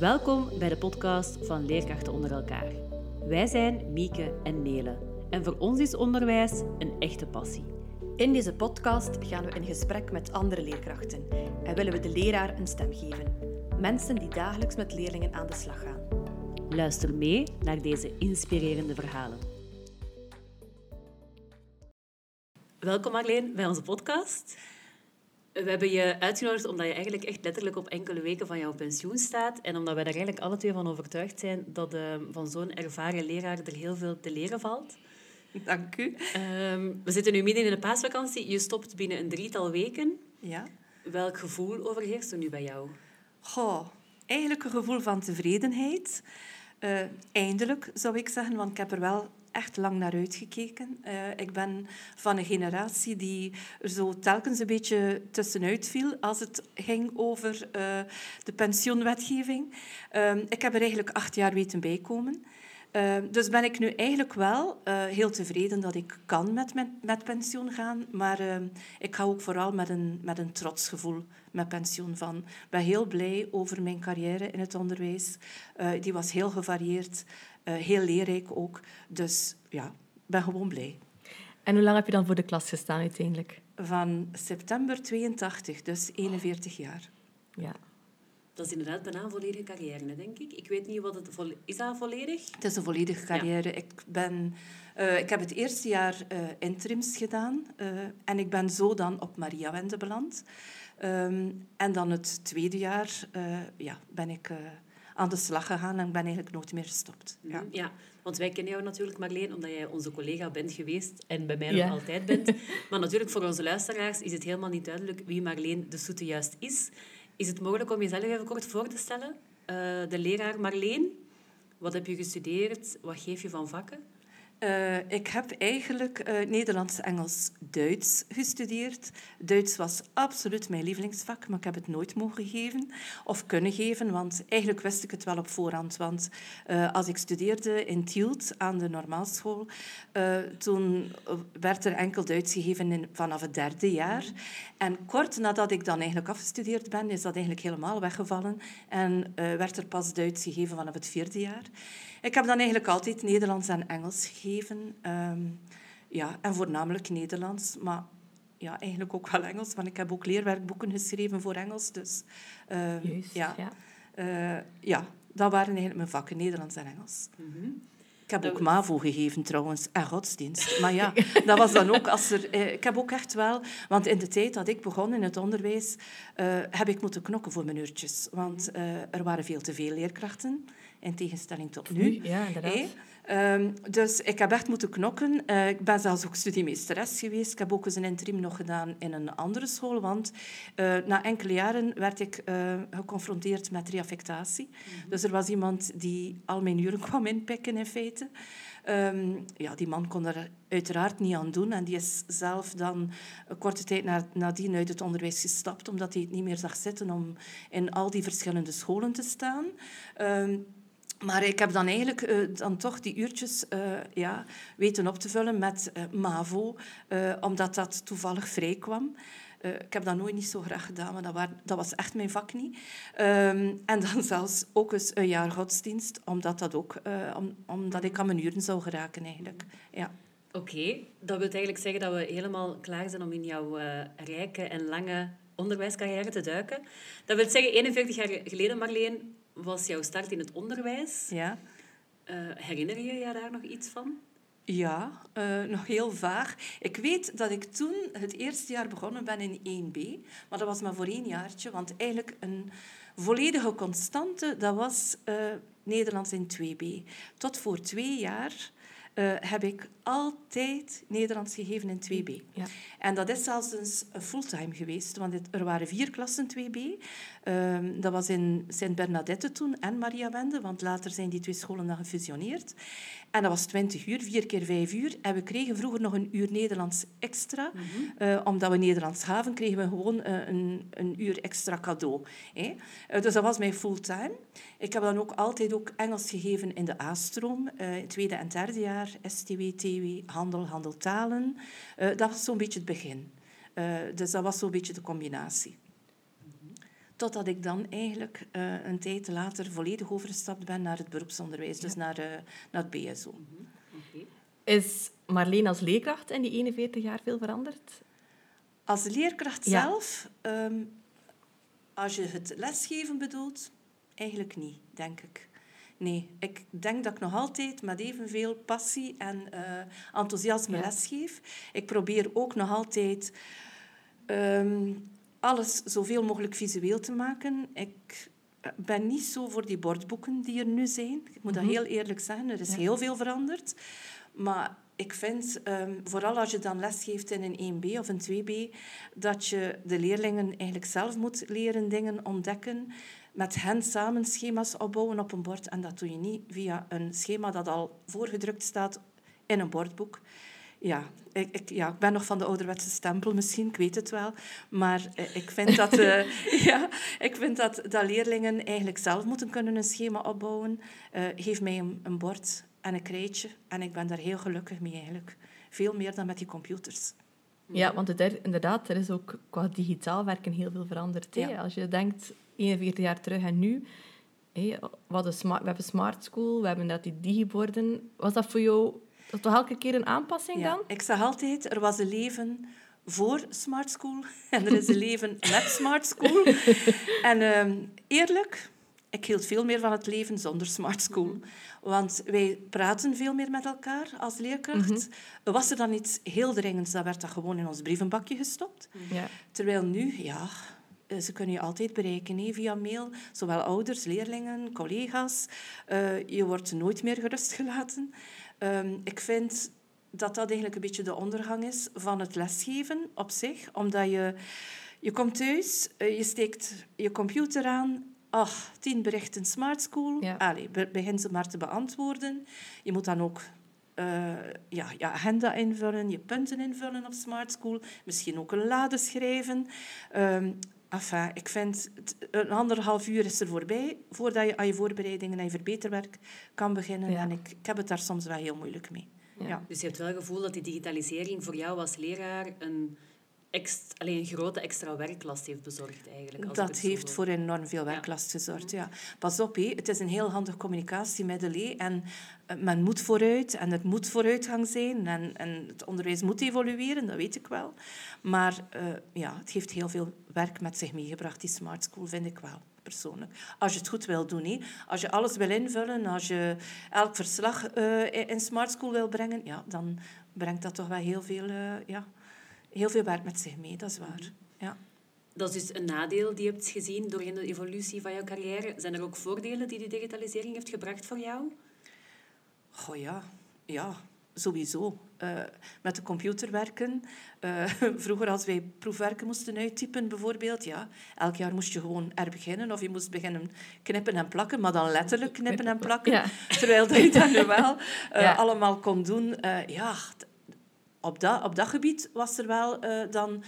Welkom bij de podcast van Leerkrachten onder elkaar. Wij zijn Mieke en Nele en voor ons is onderwijs een echte passie. In deze podcast gaan we in gesprek met andere leerkrachten en willen we de leraar een stem geven. Mensen die dagelijks met leerlingen aan de slag gaan. Luister mee naar deze inspirerende verhalen. Welkom Marleen bij onze podcast. We hebben je uitgenodigd omdat je eigenlijk echt letterlijk op enkele weken van jouw pensioen staat. En omdat wij er eigenlijk alle twee van overtuigd zijn dat uh, van zo'n ervaren leraar er heel veel te leren valt. Dank u. Ehm, we zitten nu midden in de paasvakantie. Je stopt binnen een drietal weken. Ja. Welk gevoel overheerst er nu bij jou? Goh, eigenlijk een gevoel van tevredenheid. Uh, eindelijk, zou ik zeggen, want ik heb er wel echt lang naar uitgekeken. Uh, ik ben van een generatie die er zo telkens een beetje tussenuit viel als het ging over uh, de pensioenwetgeving. Uh, ik heb er eigenlijk acht jaar weten bijkomen. Uh, dus ben ik nu eigenlijk wel uh, heel tevreden dat ik kan met, met, met pensioen gaan. Maar uh, ik ga ook vooral met een, met een trotsgevoel met pensioen van. Ik ben heel blij over mijn carrière in het onderwijs. die was heel gevarieerd, heel leerrijk ook. Dus ja, ik ben gewoon blij. En hoe lang heb je dan voor de klas gestaan uiteindelijk? Van september 82, dus 41 jaar. Ja. Dat is inderdaad bijna een volledige carrière, denk ik. Ik weet niet wat het... Is dat volledig? Het is een volledige carrière. Ja. Ik, ben, uh, ik heb het eerste jaar uh, interims gedaan. Uh, en ik ben zo dan op Maria Wende beland. Um, en dan het tweede jaar ja, ben ik aan de slag gegaan en ben eigenlijk nooit meer gestopt. Ja. ja, want wij kennen jou natuurlijk, Marleen, omdat jij onze collega bent geweest en bij mij nog ja. altijd bent. Maar natuurlijk, voor onze luisteraars is het helemaal niet duidelijk wie Marleen de Soete juist is. Is het mogelijk om jezelf even kort voor te stellen? Uh, de leraar Marleen, wat heb je gestudeerd? Wat geef je van vakken? Uh, ik heb eigenlijk uh, Nederlands, Engels, Duits gestudeerd. Duits was absoluut mijn lievelingsvak, maar ik heb het nooit mogen geven of kunnen geven, want eigenlijk wist ik het wel op voorhand. Want uh, als ik studeerde in Tielt aan de normaalschool, toen werd er enkel Duits gegeven vanaf het derde jaar. En kort nadat ik dan eigenlijk afgestudeerd ben, is dat eigenlijk helemaal weggevallen en werd er pas Duits gegeven vanaf het vierde jaar. Ik heb dan eigenlijk altijd Nederlands en Engels gegeven. Um, ja, en voornamelijk Nederlands, maar ja, eigenlijk ook wel Engels, want ik heb ook leerwerkboeken geschreven voor Engels. Dus um, Juist, ja. Ja. Uh, ja, dat waren eigenlijk mijn vakken, Nederlands en Engels. Mm -hmm. Ik heb ook MAVO gegeven trouwens, en godsdienst. Maar ja, dat was dan ook als er... Eh, ik heb ook echt wel... Want in de tijd dat ik begon in het onderwijs, uh, heb ik moeten knokken voor mijn uurtjes. Want uh, er waren veel te veel leerkrachten in tegenstelling tot nu. Ja, inderdaad. Hey. Um, dus ik heb echt moeten knokken. Uh, ik ben zelfs ook studiemeesteres geweest. Ik heb ook eens een interim nog gedaan in een andere school, want uh, na enkele jaren werd ik uh, geconfronteerd met reaffectatie. Mm -hmm. Dus er was iemand die al mijn uren kwam inpikken, in feite. Um, ja, die man kon er uiteraard niet aan doen. En die is zelf dan een korte tijd na, nadien uit het onderwijs gestapt, omdat hij het niet meer zag zitten om in al die verschillende scholen te staan. Um, maar ik heb dan eigenlijk uh, dan toch die uurtjes uh, ja, weten op te vullen met uh, MAVO, omdat dat toevallig vrij kwam. ik heb dat nooit niet zo graag gedaan, maar dat, waren, dat was echt mijn vak niet. Um, en dan zelfs ook eens een jaar godsdienst, omdat, dat ook, om, omdat ik aan mijn uren zou geraken eigenlijk. Ja. Oké, dat wil eigenlijk zeggen dat we helemaal klaar zijn om in jouw rijke en lange onderwijscarrière te duiken. Dat wil zeggen, 41 jaar geleden, Marleen, was jouw start in het onderwijs. Ja. Uh, herinner je je daar nog iets van? Ja, uh, nog heel vaag. Ik weet dat ik toen het eerste jaar begonnen ben in 1B. Maar dat was maar voor één jaartje. Want eigenlijk een volledige constante, dat was uh, Nederlands in 2B. Tot voor twee jaar uh, heb ik altijd Nederlands gegeven in 2B. Ja. En dat is zelfs eens fulltime geweest, want het, er waren vier klassen 2B. Um, dat was in Sint-Bernadette toen en Maria Wende, want later zijn die twee scholen dan gefusioneerd. En dat was 20 uur, vier keer vijf uur. En we kregen vroeger nog een uur Nederlands extra. Mm -hmm. uh, omdat we Nederlands gaven, kregen we gewoon uh, een, een uur extra cadeau. Hè? Uh, dus dat was mijn fulltime. Ik heb dan ook altijd ook Engels gegeven in de A-stroom, tweede en derde jaar. STW, TW, handel, handeltalen. dat was zo'n beetje het begin. dus dat was zo'n beetje de combinatie. Totdat ik dan eigenlijk uh, een tijd later volledig overgestapt ben naar het beroepsonderwijs, dus naar, uh, naar het BSO. Mm okay. Is Marleen als leerkracht in die 41 jaar veel veranderd? Als leerkracht zelf, um, als je het lesgeven bedoelt, eigenlijk niet, denk ik. Nee, ik denk dat ik nog altijd met evenveel passie en uh, enthousiasme ja. lesgeef. Ik probeer ook nog altijd um, alles zoveel mogelijk visueel te maken. Ik ben niet zo voor die bordboeken die er nu zijn. Ik moet dat mhm. heel eerlijk zeggen. Er is heel veel veranderd. Maar ik vind, um, vooral als je dan lesgeeft in een 1B of een 2B, dat je de leerlingen eigenlijk zelf moet leren dingen ontdekken. Met hen samen schema's opbouwen op een bord. En dat doe je niet via een schema dat al voorgedrukt staat in een bordboek. Ja ik, ik, ja, ik ben nog van de ouderwetse stempel misschien, ik weet het wel. Maar eh, ik vind dat, uh, ja, ik vind dat, dat leerlingen eigenlijk zelf moeten kunnen een schema opbouwen. Uh, geef mij een, een bord en een krijtje. En ik ben daar heel gelukkig mee eigenlijk. Veel meer dan met die computers. Ja, want het, inderdaad, er is ook qua digitaal werken heel veel veranderd. Ja. Als je denkt, 41 jaar terug en nu... Hey, we, smart, we hebben smart school, we hebben dat die digiborden. Was dat voor jou dat toch elke keer een aanpassing ja, dan? Ik zeg altijd, er was een leven voor Smart School en er is een leven met Smart School. en uh, eerlijk, ik hield veel meer van het leven zonder Smart School. Want wij praten veel meer met elkaar als leerkracht. Mm Was er dan iets heel dringends, dan werd dat gewoon in ons brievenbakje gestopt. Ja. Terwijl nu, ja, eh, ze kunnen je altijd bereiken via mail. Zowel ouders, leerlingen, collega's. Uh, je wordt nooit meer gerustgelaten. Um, ik vind dat dat eigenlijk een beetje de ondergang is van het lesgeven op zich. Omdat je, je komt thuis, eh, je steekt je computer aan, ach, tien berichten Smart School. Ja. Allee, begin ze maar te beantwoorden. Je moet dan ook uh, ja, je agenda invullen, je punten invullen op Smart School. Misschien ook een lade schrijven. Um, enfin, ik vind, een anderhalf uur is er voorbij voordat je aan je voorbereidingen en je verbeterwerk kan beginnen. En ik, ik heb het daar soms wel heel moeilijk mee. Ja. Dus je hebt wel het gevoel dat die digitalisering voor jou als leraar een alleen een grote extra werklast heeft bezorgd eigenlijk. dat heeft voor enorm veel werklast gezorgd, ja. Pas op, hé. het is een heel handig communicatiemiddel. Hé. En eh, men moet vooruit en het moet vooruitgang zijn. En, en het onderwijs moet evolueren, dat weet ik wel. Maar uh, ja, het heeft heel veel werk met zich meegebracht, die smart school, vind ik wel. Persoonlijk. Als je het goed wil doen. Hé. Als je alles wil invullen, als je elk verslag uh, in Smart School wil brengen, ja, dan brengt dat toch wel heel veel ja, heel veel werk met zich mee, dat is waar. Ja. Dat is dus een nadeel die je hebt gezien doorheen de evolutie van jouw carrière. Zijn er ook voordelen die de digitalisering heeft gebracht voor jou? Goh ja, ja sowieso. Uh, met de computer werken. Uh, vroeger als wij proefwerken moesten uittypen bijvoorbeeld, ja, elk jaar moest je gewoon er beginnen of je moest beginnen knippen en plakken, maar dan letterlijk knippen en plakken. Terwijl dat je dat nu wel uh, allemaal kon doen. ja, op dat, op dat gebied was er wel uh, dan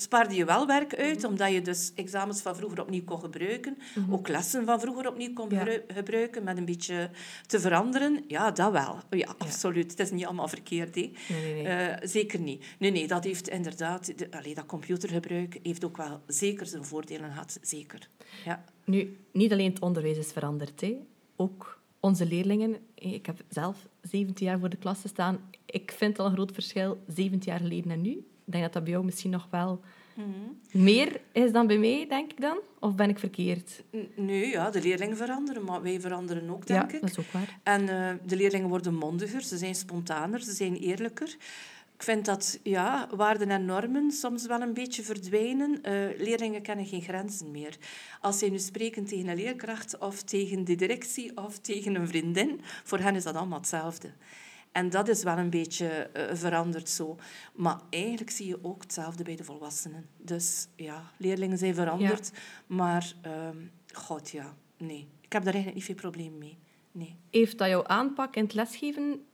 spaarde je wel werk uit, mhm. omdat je dus examens van vroeger opnieuw kon gebruiken. Mhm. Ook lessen van vroeger opnieuw kon gebruiken, met een beetje te veranderen. Ja, dat wel. Ja, absoluut. Het is niet allemaal verkeerd, hè. Nee, nee, nee. Uh, zeker niet. Nee, nee, dat heeft inderdaad... De, allee, dat computergebruik heeft ook wel zeker zijn voordelen gehad. Zeker. Ja. Nu, niet alleen het onderwijs is veranderd, hè. Ook onze leerlingen, ik heb zelf 17 jaar voor de klas gestaan. Ik vind al een groot verschil, 17 jaar geleden en nu. Ik denk dat dat bij jou misschien nog wel mhm. meer is dan bij mij, denk ik dan. Of ben ik verkeerd? Nee, ja, de leerlingen veranderen, maar wij veranderen ook, denk ja, ik. dat is ook waar. En uh, de leerlingen worden mondiger, ze zijn spontaner, ze zijn eerlijker. Ik vind dat ja, waarden en normen soms wel een beetje verdwijnen. Uh, leerlingen kennen geen grenzen meer. Als zij nu spreken tegen een leerkracht of tegen de directie of tegen een vriendin, voor hen is dat allemaal hetzelfde. En dat is wel een beetje uh, veranderd zo. Maar eigenlijk zie je ook hetzelfde bij de volwassenen. Dus ja, leerlingen zijn veranderd. Maar, uh, god ja, nee. Ik heb daar eigenlijk niet veel probleem mee. Nee. Heeft dat jouw aanpak in het lesgeven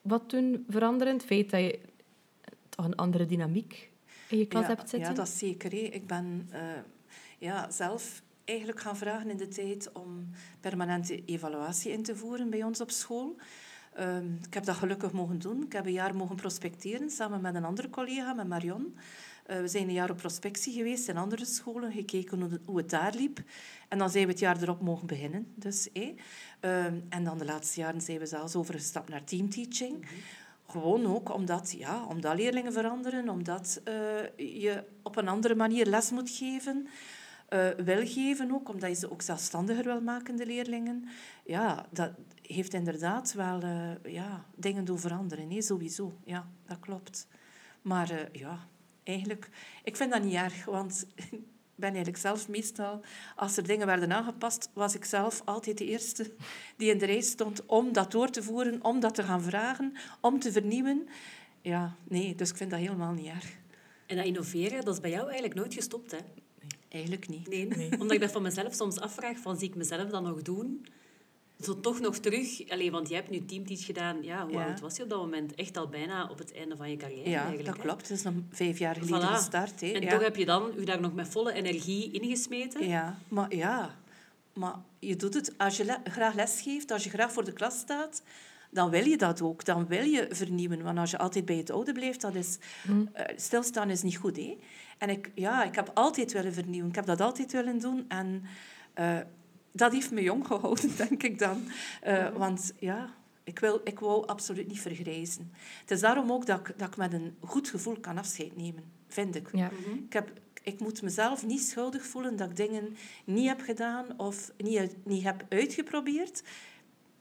wat toen veranderen? Het feit dat je toch een andere dynamiek in je klas hebt zitten? Ja, dat is zeker. Ik ben uh, ja, zelf eigenlijk gaan vragen in de tijd om permanente evaluatie in te voeren bij ons op school. Um, ik heb dat gelukkig mogen doen. Ik heb een jaar mogen prospecteren samen met een andere collega, met Marion. We zijn een jaar op prospectie geweest in andere scholen, gekeken hoe het daar liep. En dan zijn we het jaar erop mogen beginnen. Dus, eh. en dan de laatste jaren zijn we zelfs overgestapt naar teamteaching. Gewoon ook omdat, ja, omdat leerlingen veranderen, omdat uh, je op een andere manier les moet geven. Uh, wil geven ook, omdat je ze ook zelfstandiger wil maken, de leerlingen. Ja, dat heeft inderdaad wel ja, dingen doen veranderen. Nee, sowieso. Ja, dat klopt. Maar ja, eigenlijk... Ik vind dat niet erg, want ik ben eigenlijk zelf meestal... Als er dingen werden aangepast, was ik zelf altijd de eerste die in de rij stond om dat door te voeren, om dat te gaan vragen, om te vernieuwen. Ja, nee, dus ik vind dat helemaal niet erg. En dat innoveren, dat is bij jou eigenlijk nooit gestopt, hè? Eigenlijk niet. Nee, nee. omdat ik dat van mezelf soms afvraag, van zie ik mezelf dat nog doen? Zo toch nog terug, alleen, want jij hebt nu teamteach gedaan. Ja, hoe oud was je op dat moment? Echt al bijna op het einde van je carrière ja, eigenlijk. dat klopt. Het is nog vijf jaar geleden voilà. gestart. Hè. En toch heb je dan je daar nog met volle energie ingesmeten? Ja, maar ja. Maar je doet het als je graag les geeft, als je graag voor de klas staat, dan wil je dat ook. Dan wil je vernieuwen. Want als je altijd bij het oude blijft, dat is... Mm. Uh, stilstaan is niet goed, hè. En ik, ja, ik heb altijd willen vernieuwen. Ik heb dat altijd willen doen. En uh, dat heeft me jong gehouden, denk ik dan. Uh, want ja, ik, wil, ik wou absoluut niet vergrijzen. Het is daarom ook dat ik, dat ik met een goed gevoel kan afscheid nemen, vind ik. Ja. ik, heb, ik moet mezelf niet schuldig voelen dat ik dingen niet heb gedaan of niet, niet heb uitgeprobeerd.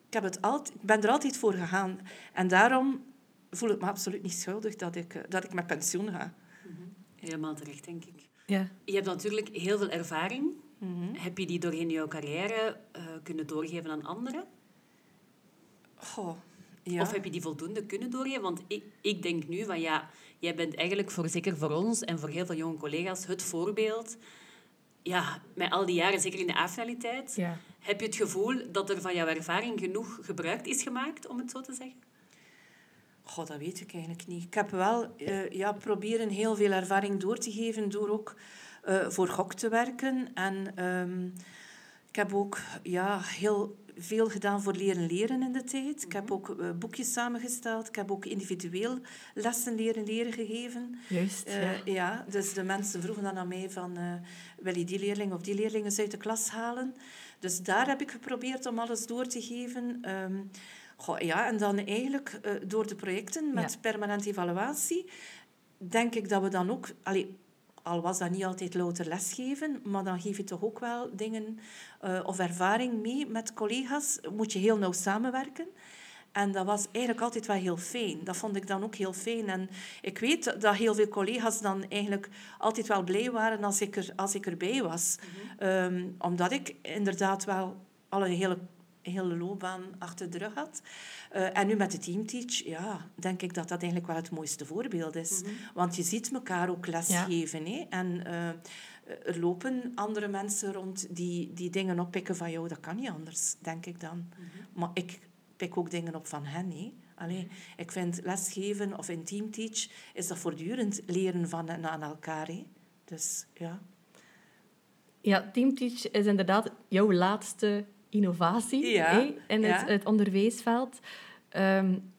Ik, heb het altijd, ik ben er altijd voor gegaan. En daarom voel ik me absoluut niet schuldig dat ik, dat ik met pensioen ga. Helemaal terecht, denk ik. Ja. Je hebt natuurlijk heel veel ervaring. Mhm. Heb je die doorheen jouw carrière uh, kunnen doorgeven aan anderen? Goh, ja. Of heb je die voldoende kunnen doorgeven? Want ik, ik denk nu van ja, jij bent eigenlijk voor, zeker voor ons en voor heel veel jonge collega's het voorbeeld. Ja, met al die jaren, zeker in de affinaliteit, ja. heb je het gevoel dat er van jouw ervaring genoeg gebruik is gemaakt, om het zo te zeggen? Goh, dat weet ik eigenlijk niet. Ik heb wel uh, ja, proberen heel veel ervaring door te geven door ook voor GOK te werken. En um, ik heb ook ja, heel veel gedaan voor leren leren in de tijd. Ik heb mhm. ook uh, boekjes samengesteld. Ik heb ook individueel lessen leren leren gegeven. Juist, ja. ja. Dus de mensen vroegen dan aan mij van... wil je die leerling of die leerlingen uit de klas halen? Dus daar heb ik geprobeerd om alles door te geven... Um, Goh, ja, en dan eigenlijk door de projecten met ja. permanente evaluatie, denk ik dat we dan ook... Allee, al was dat niet altijd louter lesgeven, maar dan geef je toch ook wel dingen uh, of ervaring mee met collega's. Moet je heel nauw samenwerken. En dat was eigenlijk altijd wel heel fijn. Dat vond ik dan ook heel fijn. En ik weet dat heel veel collega's dan eigenlijk altijd wel blij waren als ik, er, als ik erbij was. Mm -hmm. um, omdat ik inderdaad wel al een hele hele loopbaan achter de rug had. Uh, en nu met de teamteach, ja, denk ik dat dat eigenlijk wel het mooiste voorbeeld is. Mhm. Want je ziet elkaar ook lesgeven. Ja. Hè? En uh, er lopen andere mensen rond die, die dingen oppikken van jou. Dat kan niet anders, denk ik dan. Mhm. Maar ik pik ook dingen op van hen. Hè? Allee, ik vind lesgeven of in teamteach is dat voortdurend leren van en aan elkaar. Dus ja. Ja, teamteach is inderdaad jouw laatste innovatie ja, in het, het, onderwijsveld. Um,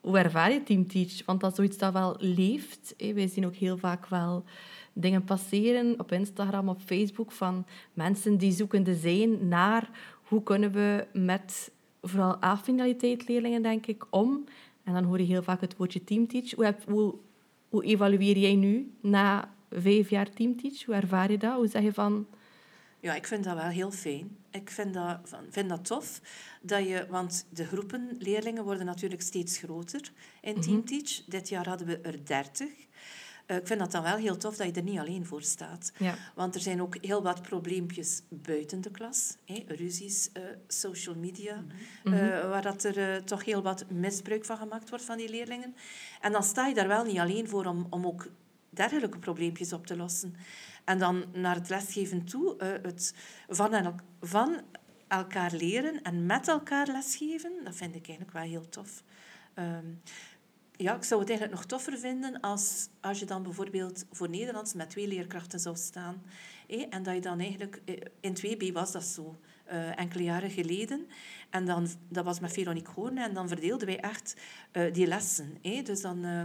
hoe ervaar je teamteach? Want dat is zoiets dat wel leeft. Hé. Wij zien ook heel vaak wel dingen passeren op Instagram, op Facebook, van mensen die zoekende zijn naar hoe kunnen we met vooral affinaliteit leerlingen, denk ik, om. En dan hoor je heel vaak het woordje teamteach. Hoe, heb, hoe, hoe evalueer jij nu na vijf jaar teamteach? Hoe ervaar je dat? Hoe zeg je van... Ja, ik vind dat wel heel fijn. Ik vind dat, vind dat tof. Dat je, want de groepen leerlingen worden natuurlijk steeds groter in mm Teamteach. Dit jaar hadden we er dertig. Uh, ik vind dat dan wel heel tof dat je er niet alleen voor staat. Ja. Want er zijn ook heel wat probleempjes buiten de klas. Hè? Ruzies, uh, social media, mm -hmm. uh, waar dat er toch heel wat misbruik van gemaakt wordt van die leerlingen. En dan sta je daar wel niet alleen voor om, om ook dergelijke probleempjes op te lossen. En dan naar het lesgeven toe, uh, het van, el van elkaar leren en met elkaar lesgeven, dat vind ik eigenlijk wel heel tof. Um, ja, ik zou het eigenlijk nog toffer vinden als, als je dan bijvoorbeeld voor Nederlands met twee leerkrachten zou staan. en dat je dan eigenlijk... Eh, in 2B was dat zo. Uh, enkele jaren geleden. En dan, dat was met Veronique Hoorn. En dan verdeelden wij echt uh, die lessen. Hè. Dus dan, uh,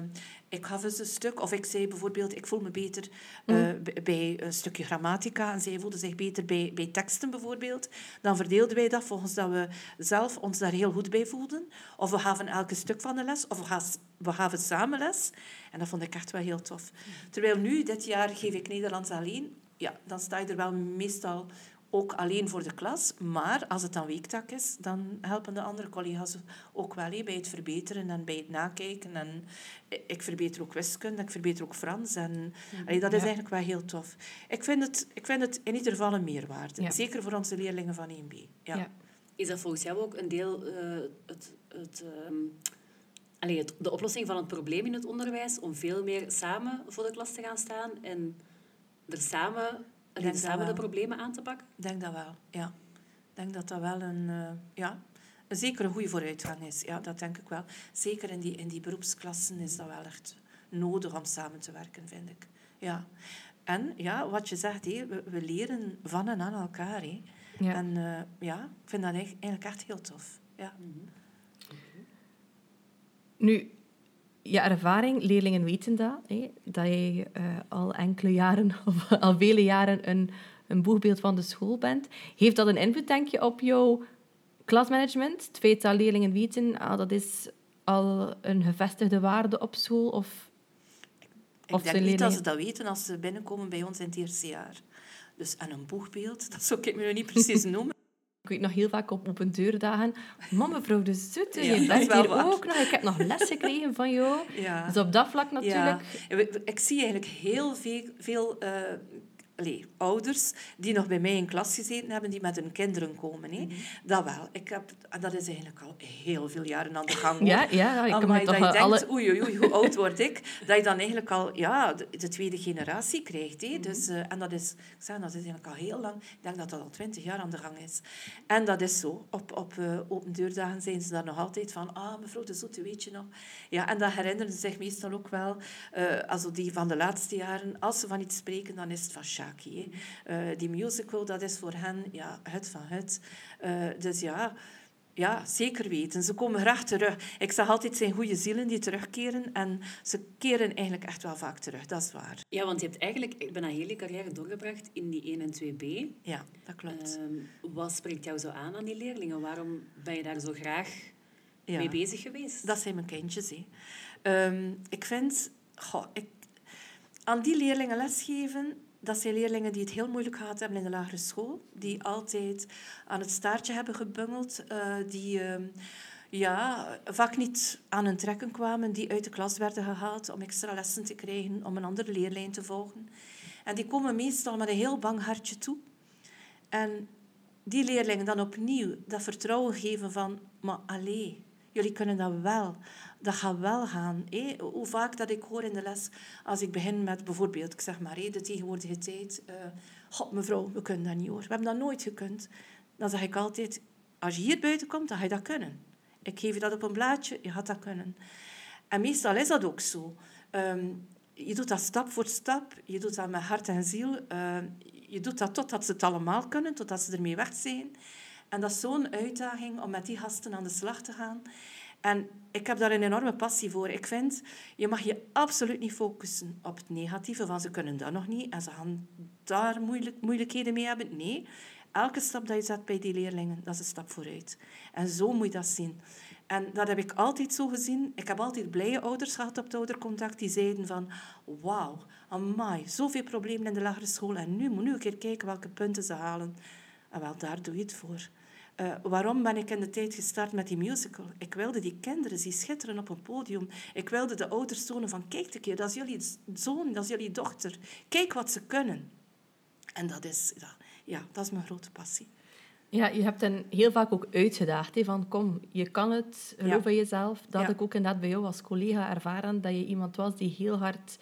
ik gaf eens een stuk. Of ik zei bijvoorbeeld, ik voel me beter mm. bij een stukje grammatica. En zij voelde zich beter bij, bij teksten bijvoorbeeld. Dan verdeelden wij dat volgens dat we zelf ons daar heel goed bij voelden. Of we gaven elke stuk van de les. Of we gaven, we gaven samen les. En dat vond ik echt wel heel tof. Terwijl nu, dit jaar, geef ik Nederlands alleen. Ja, dan sta je er wel meestal ook alleen voor de klas. Maar als het dan weektak is, dan helpen de andere collega's ook wel bij het verbeteren en bij het nakijken. En ik verbeter ook wiskunde, ik verbeter ook Frans. En dat is eigenlijk wel heel tof. Ik vind het, ik vind het in ieder geval een meerwaarde. Zeker voor onze leerlingen van 1B. Ja. Is dat volgens jou ook een deel uh, het... het um, de oplossing van het probleem in het onderwijs om veel meer samen voor de klas te gaan staan en er samen Denk samen de problemen aan te pakken? Ik denk dat wel, ja. Ik denk dat dat wel een, uh, ja, een zekere goede vooruitgang is. Ja, dat denk ik wel. Zeker in die, in die beroepsklassen is dat wel echt nodig om samen te werken, vind ik. Ja. En ja, wat je zegt, hé, we, we leren van en aan elkaar. Hé. Ja. En uh, ja, ik vind dat eigenlijk echt heel tof. Ja. Mm -hmm. Nu, je ervaring, leerlingen weten dat, hè, dat je uh, al enkele jaren, of al vele jaren, een, een boegbeeld van de school bent. Heeft dat een invloed, denk je, op jouw klasmanagement? Het feit dat leerlingen weten, ah, dat is al een gevestigde waarde op school? Of, ik of denk niet dat ze dat weten als ze binnenkomen bij ons in het eerste jaar. Dus aan een boegbeeld, dat zou ik me nu niet precies noemen. Ik weet nog heel vaak op open deurdagen. Mama, mevrouw de Zoete, je bent hier ook nog. Ik heb nog les gekregen van jou. Ja. Dus op dat vlak natuurlijk. Ja. Ik zie eigenlijk heel veel, veel uh, allee, ouders die nog bij mij in klas gezeten hebben, die met hun kinderen komen. Hè. Mm Dat wel. Ik heb, dat is eigenlijk al heel veel jaren aan de gang. Ja, ja, ik kan toch denkt, alle... oei, oei, oei, hoe oud word ik? Dat je dan eigenlijk al ja, de, tweede generatie krijgt. Hè. Mm dus, uh, en dat is, ik zeg, dat is eigenlijk al heel lang. Ik denk dat dat al twintig jaar aan de gang is. En dat is zo. Op, op uh, open deurdagen zijn ze daar nog altijd van, ah, mevrouw de Zoete, weet je nog? Ja, en dat herinneren ze zich meestal ook wel. Uh, also die van de laatste jaren, als ze van iets spreken, dan is het van Sjaak. Uh, die musical, dat is voor hen ja, het van het. Uh, dus ja, ja, zeker weten. Ze komen graag terug. Ik zeg altijd, zijn goede zielen die terugkeren. En ze keren eigenlijk echt wel vaak terug, dat is waar. Ja, want je hebt eigenlijk ik ben een hele carrière doorgebracht in die 1 en 2B. Ja, dat klopt. Uh, wat spreekt jou zo aan aan die leerlingen? Waarom ben je daar zo graag mee bezig geweest? Dat zijn mijn kindjes. Hè. Um, ik vind... Goh, ik, aan die leerlingen lesgeven dat zijn leerlingen die het heel moeilijk gehad hebben in de lagere school. Die altijd aan het staartje hebben gebungeld. Uh, die uh, ja, vaak niet aan hun trekken kwamen. Die uit de klas werden gehaald om extra lessen te krijgen. Om een andere leerlijn te volgen. En die komen meestal met een heel bang hartje toe. En die leerlingen dan opnieuw dat vertrouwen geven van... Maar allee, jullie kunnen dat wel dat gaat wel gaan. Hoe vaak dat ik hoor in de les, als ik begin met bijvoorbeeld, ik zeg maar, hé, de tegenwoordige tijd. Uh, God, mevrouw, we kunnen dat niet hoor. We hebben dat nooit gekund. Dan zeg ik altijd, als je hier buiten komt, dan ga je dat kunnen. Ik geef je dat op een blaadje, je gaat dat kunnen. En meestal is dat ook zo. Um, je doet dat stap voor stap, je doet dat met hart en ziel. Uh, je doet dat totdat ze het allemaal kunnen, totdat ze ermee weg zijn. En dat is zo'n uitdaging om met die gasten aan de slag te gaan. En ik heb daar een enorme passie voor. Ik vind, je mag je absoluut niet focussen op het negatieve, van ze kunnen dat nog niet en ze gaan daar moeilijk, moeilijkheden mee hebben. Nee, elke stap dat je zet bij die leerlingen, dat is een stap vooruit. En zo moet je dat zien. En dat heb ik altijd zo gezien. Ik heb altijd blije ouders gehad op het oudercontact die zeiden van... Wauw, amai, zoveel problemen in de lagere school en nu moet nu een keer kijken welke punten ze halen. En wel, daar doe je het voor. Uh, waarom ben ik in de tijd gestart met die musical? Ik wilde die kinderen zien schitteren op een podium. Ik wilde de ouders tonen van, kijk een keer, dat is jullie zoon, dat is jullie dochter. Kijk wat ze kunnen. En dat is, ja, ja dat is mijn grote passie. Ja, je hebt hen heel vaak ook uitgedaagd. Hè, van kom, je kan het, geloof in jezelf. Dat ja. ik ook inderdaad bij jou als collega ervaren. Dat je iemand was die heel hard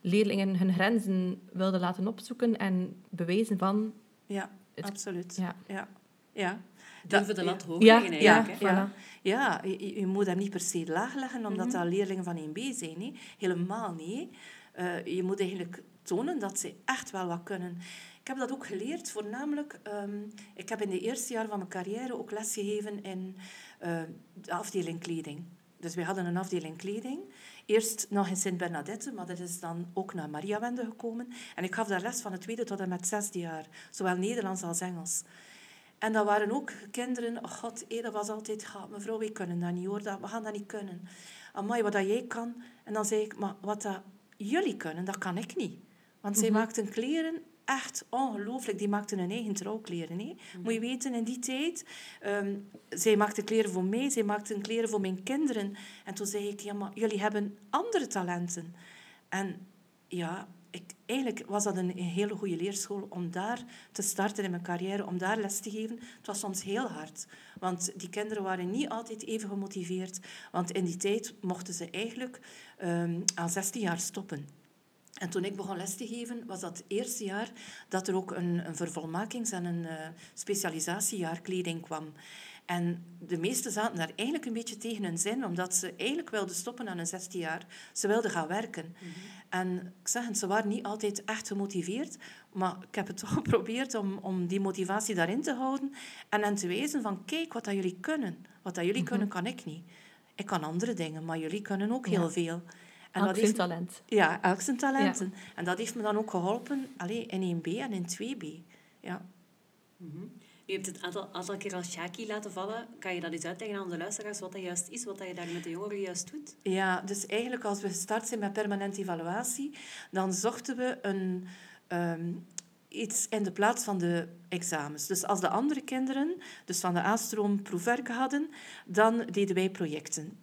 leerlingen hun grenzen wilde laten opzoeken en bewijzen van... Ja, absoluut. Ja. Ja. ja. Durven de lat hoog ja, leggen Ja, ja, ja je, je, moet hem niet per se laag leggen, omdat mm dat leerlingen van 1B zijn. Hè. Helemaal niet. Uh, je moet eigenlijk tonen dat ze echt wel wat kunnen. Ik heb dat ook geleerd, voornamelijk... Um, ik heb in de eerste jaar van mijn carrière ook lesgegeven in uh, de afdeling kleding. Dus we hadden een afdeling kleding. Eerst nog in Sint-Bernadette, maar dat is dan ook naar Mariawende gekomen. En ik gaf daar les van het tweede tot en met zesde jaar. Zowel Nederlands als Engels. En dat waren ook kinderen... Oh god, hé, dat was altijd... Ja, mevrouw, wij kunnen dat niet hoor. Dat, we gaan dat niet kunnen. Amai, wat dat jij kan. En dan zei ik, maar wat dat jullie kunnen, dat kan ik niet. Want zij mhm. maakten kleren echt ongelooflijk. Die maakten hun eigen trouwkleren. Hè. Mhm. Moet je weten, in die tijd... Um, zij maakten kleren voor mij, zij maakten kleren voor mijn kinderen. En toen zei ik, ja, maar jullie hebben andere talenten. En ja, eigenlijk was dat een, hele goede leerschool om daar te starten in mijn carrière, om daar les te geven. Het was soms heel hard, want die kinderen waren niet altijd even gemotiveerd. Want in die tijd mochten ze eigenlijk um, aan 16 jaar stoppen. En toen ik begon les te geven, was dat het eerste jaar dat er ook een, een vervolmakings- en een uh, specialisatiejaar kleding kwam. En de meesten zaten daar eigenlijk een beetje tegen hun zin, omdat ze eigenlijk wilden stoppen aan een 16 jaar. Ze wilden gaan werken. Mhm. En ik zeg het, ze waren niet altijd echt gemotiveerd, maar ik heb het toch geprobeerd om, om die motivatie daarin te houden en hen te wijzen van, kijk wat dat jullie kunnen. Wat dat jullie kunnen, mhm. kan ik niet. Ik kan andere dingen, maar jullie kunnen ook heel veel. En elk zijn talent. Ja, elk zijn talenten. En dat heeft me dan ook geholpen allee, in 1B en in 2B. Ja. Mm Je hebt het aantal, aantal keer als Shaki laten vallen. Kan je dat eens uitleggen aan de luisteraars wat dat juist is, wat dat je daar met de jongeren juist doet? Ja, dus eigenlijk als we gestart zijn met permanente evaluatie, dan zochten we een, ehm, iets in de plaats van de examens. Dus als de andere kinderen, dus van de A-stroom proefwerk hadden, dan deden wij projecten.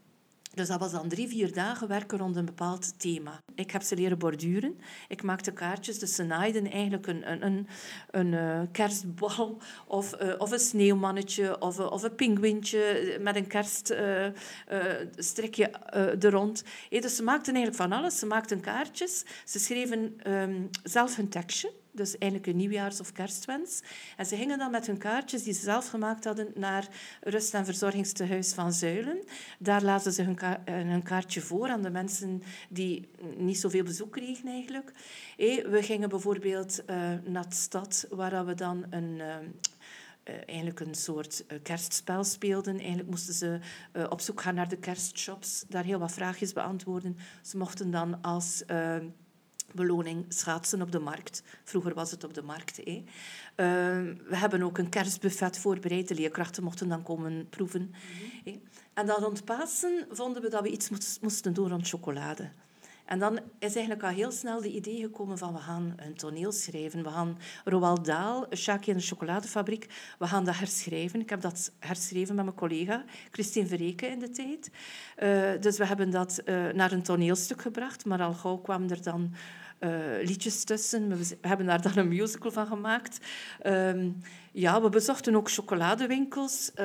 Dus dat was dan drie, vier dagen werken rond een bepaald thema. Ik heb ze leren borduren. Ik maakte kaartjes, dus ze naaiden eigenlijk een, een, een, een uh, kerstbal of, uh, of een sneeuwmannetje of, of een pinguïntje met een kerststrikje uh, er rond. Dus ze maakten eigenlijk van alles. Ze maakten kaartjes. Ze schreven um, zelf hun tekstje. Dus eigenlijk een nieuwjaars- of kerstwens. En ze gingen dan met hun kaartjes die ze zelf gemaakt hadden naar rust- en verzorgingstehuis van Zuilen. Daar lazen ze hun, hun kaartje voor aan de mensen die niet zoveel bezoek kregen eigenlijk. we gingen bijvoorbeeld uh, naar de stad, waar we dan een... Uh, eigenlijk een soort kerstspel speelden. Eigenlijk moesten ze op zoek gaan naar de kerstshops, daar heel wat vraagjes beantwoorden. Ze mochten dan als beloning schaatsen op de markt. Vroeger was het op de markt. Hè. Uh, we hebben ook een kerstbuffet voorbereid. De leerkrachten mochten dan komen proeven. Mm En dan rond Pasen vonden we dat we iets moesten doen rond chocolade. En dan is eigenlijk al heel snel de idee gekomen van we gaan een toneel schrijven. We gaan Roald Dahl, Shaki en de chocoladefabriek, we gaan dat herschrijven. Ik heb dat herschreven met mijn collega Christine Verreken in de tijd. Uh, dus we hebben dat uh, naar een toneelstuk gebracht, maar al gauw kwam er dan liedjes tussen. We hebben daar dan een musical van gemaakt. Um, ja, we bezochten ook chocoladewinkels. Uh,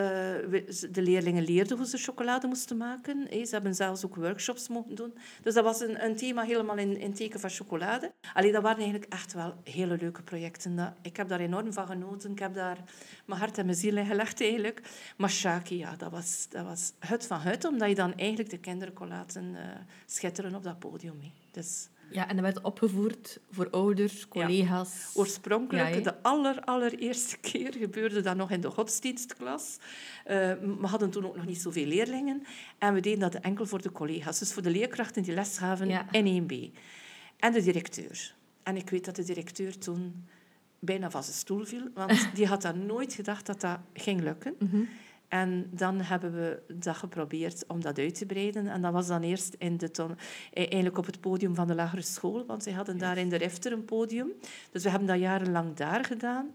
de leerlingen leerden hoe ze chocolade moesten maken. Ze hebben zelfs ook workshops mogen doen. Dus dat was een, een thema helemaal in, in teken van chocolade. Alleen dat waren eigenlijk echt wel hele leuke projecten. Ik heb daar enorm van genoten. Ik heb daar mijn hart en mijn ziel in gelegd eigenlijk. Maar Shaki, ja, dat was, dat was het van het, omdat je dan eigenlijk de kinderen kon laten uh, schitteren op dat podium. Mee. Dus ja, en dat werd opgevoerd voor ouders, collega's. Oorspronkelijk, de aller, allereerste keer gebeurde dat nog in de godsdienstklas. Uh, we hadden toen ook nog niet zoveel leerlingen. En we deden dat enkel voor de collega's. Dus voor de leerkrachten die les gaven in 1B. En de directeur. En ik weet dat de directeur toen bijna van zijn stoel viel. Want die had dan nooit gedacht dat dat ging lukken. Mhm. En dan hebben we dat geprobeerd om dat uit te breiden. En dat was dan eerst in de ton, eh, eigenlijk op het podium van de lagere school, want zij hadden daar in de Refter een podium. Dus we hebben dat jarenlang daar gedaan.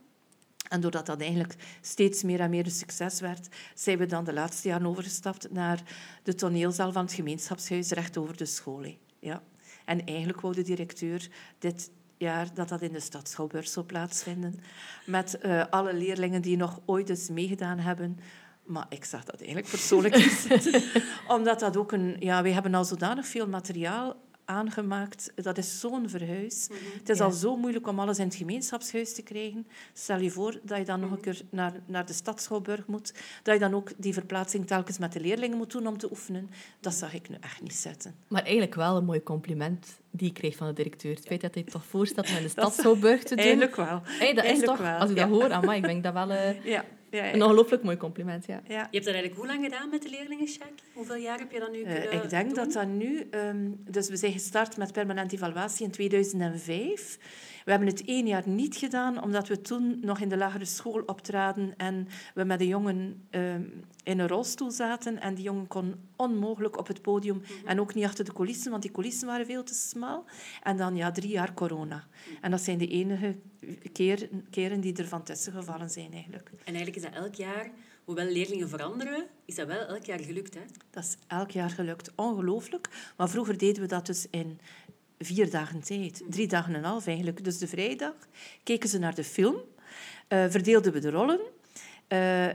En doordat dat eigenlijk steeds meer en meer een succes werd, zijn we dan de laatste jaren overgestapt naar de toneelzaal van het gemeenschapshuis recht over de school. Ja. En eigenlijk wou de directeur dit jaar dat dat in de stad Schouwburg zou plaatsvinden. Met uh, alle leerlingen die nog ooit eens meegedaan hebben maar ik zag dat eigenlijk persoonlijk niet Omdat dat ook een... Ja, wij hebben al zodanig veel materiaal aangemaakt. Dat is zo'n verhuis. Mhm. Het is Ja. al zo moeilijk om alles in het gemeenschapshuis te krijgen. Stel je voor dat je dan nog een keer naar, naar de stad Schouwburg moet. Dat je dan ook die verplaatsing telkens met de leerlingen moet doen om te oefenen. Dat zag ik nu echt niet zitten. Maar eigenlijk wel een mooi compliment die ik kreeg van de directeur. Het feit dat hij het toch voorstelt om in de stad Schouwburg te doen. Eigenlijk wel. Hey, dat is toch, wel, als ik ja. dat hoor, amai, ik denk dat wel eh, Ja, ja, ja. een ongelooflijk mooi compliment. Ja. ja. Je hebt dat eigenlijk hoe lang gedaan met de leerlingen, Shaki? Hoeveel jaar heb je dat nu Eh, kunnen ik denk doen? dat dat nu... ehm, dus we zijn gestart met permanente evaluatie in 2005. We hebben het één jaar niet gedaan, omdat we toen nog in de lagere school optraden en we met een jongen ehm, in een rolstoel zaten. En die jongen kon onmogelijk op het podium en ook niet achter de coulissen, want die coulissen waren veel te smal. En dan ja, drie jaar corona. En dat zijn de enige keer, keren die er van tussen gevallen zijn eigenlijk. En eigenlijk is dat elk jaar, hoewel leerlingen veranderen, is dat wel elk jaar gelukt, hè? Dat is elk jaar gelukt. Ongelooflijk. Maar vroeger deden we dat dus in vier dagen tijd. Drie dagen en een half eigenlijk. Dus de vrijdag keken ze naar de film, eh, verdeelden we de rollen. Eh,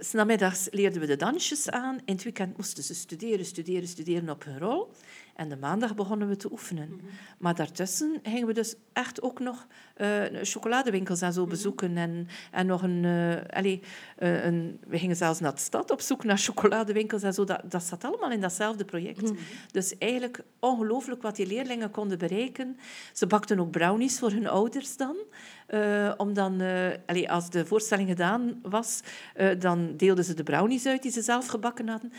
S namiddags leerden we de dansjes aan. In het weekend moesten ze studeren, studeren, studeren op hun rol. En de maandag begonnen we te oefenen. Maar daartussen gingen we dus echt ook nog eh, chocoladewinkels en zo bezoeken. En, en nog een, allee, een... We gingen zelfs naar de stad op zoek naar chocoladewinkels en zo. Dat, dat zat allemaal in datzelfde project. Dus eigenlijk ongelooflijk wat die leerlingen konden bereiken. Ze bakten ook brownies voor hun ouders dan. Om dan, allee, als de voorstelling gedaan was, dan deelden ze de brownies uit die ze zelf gebakken hadden.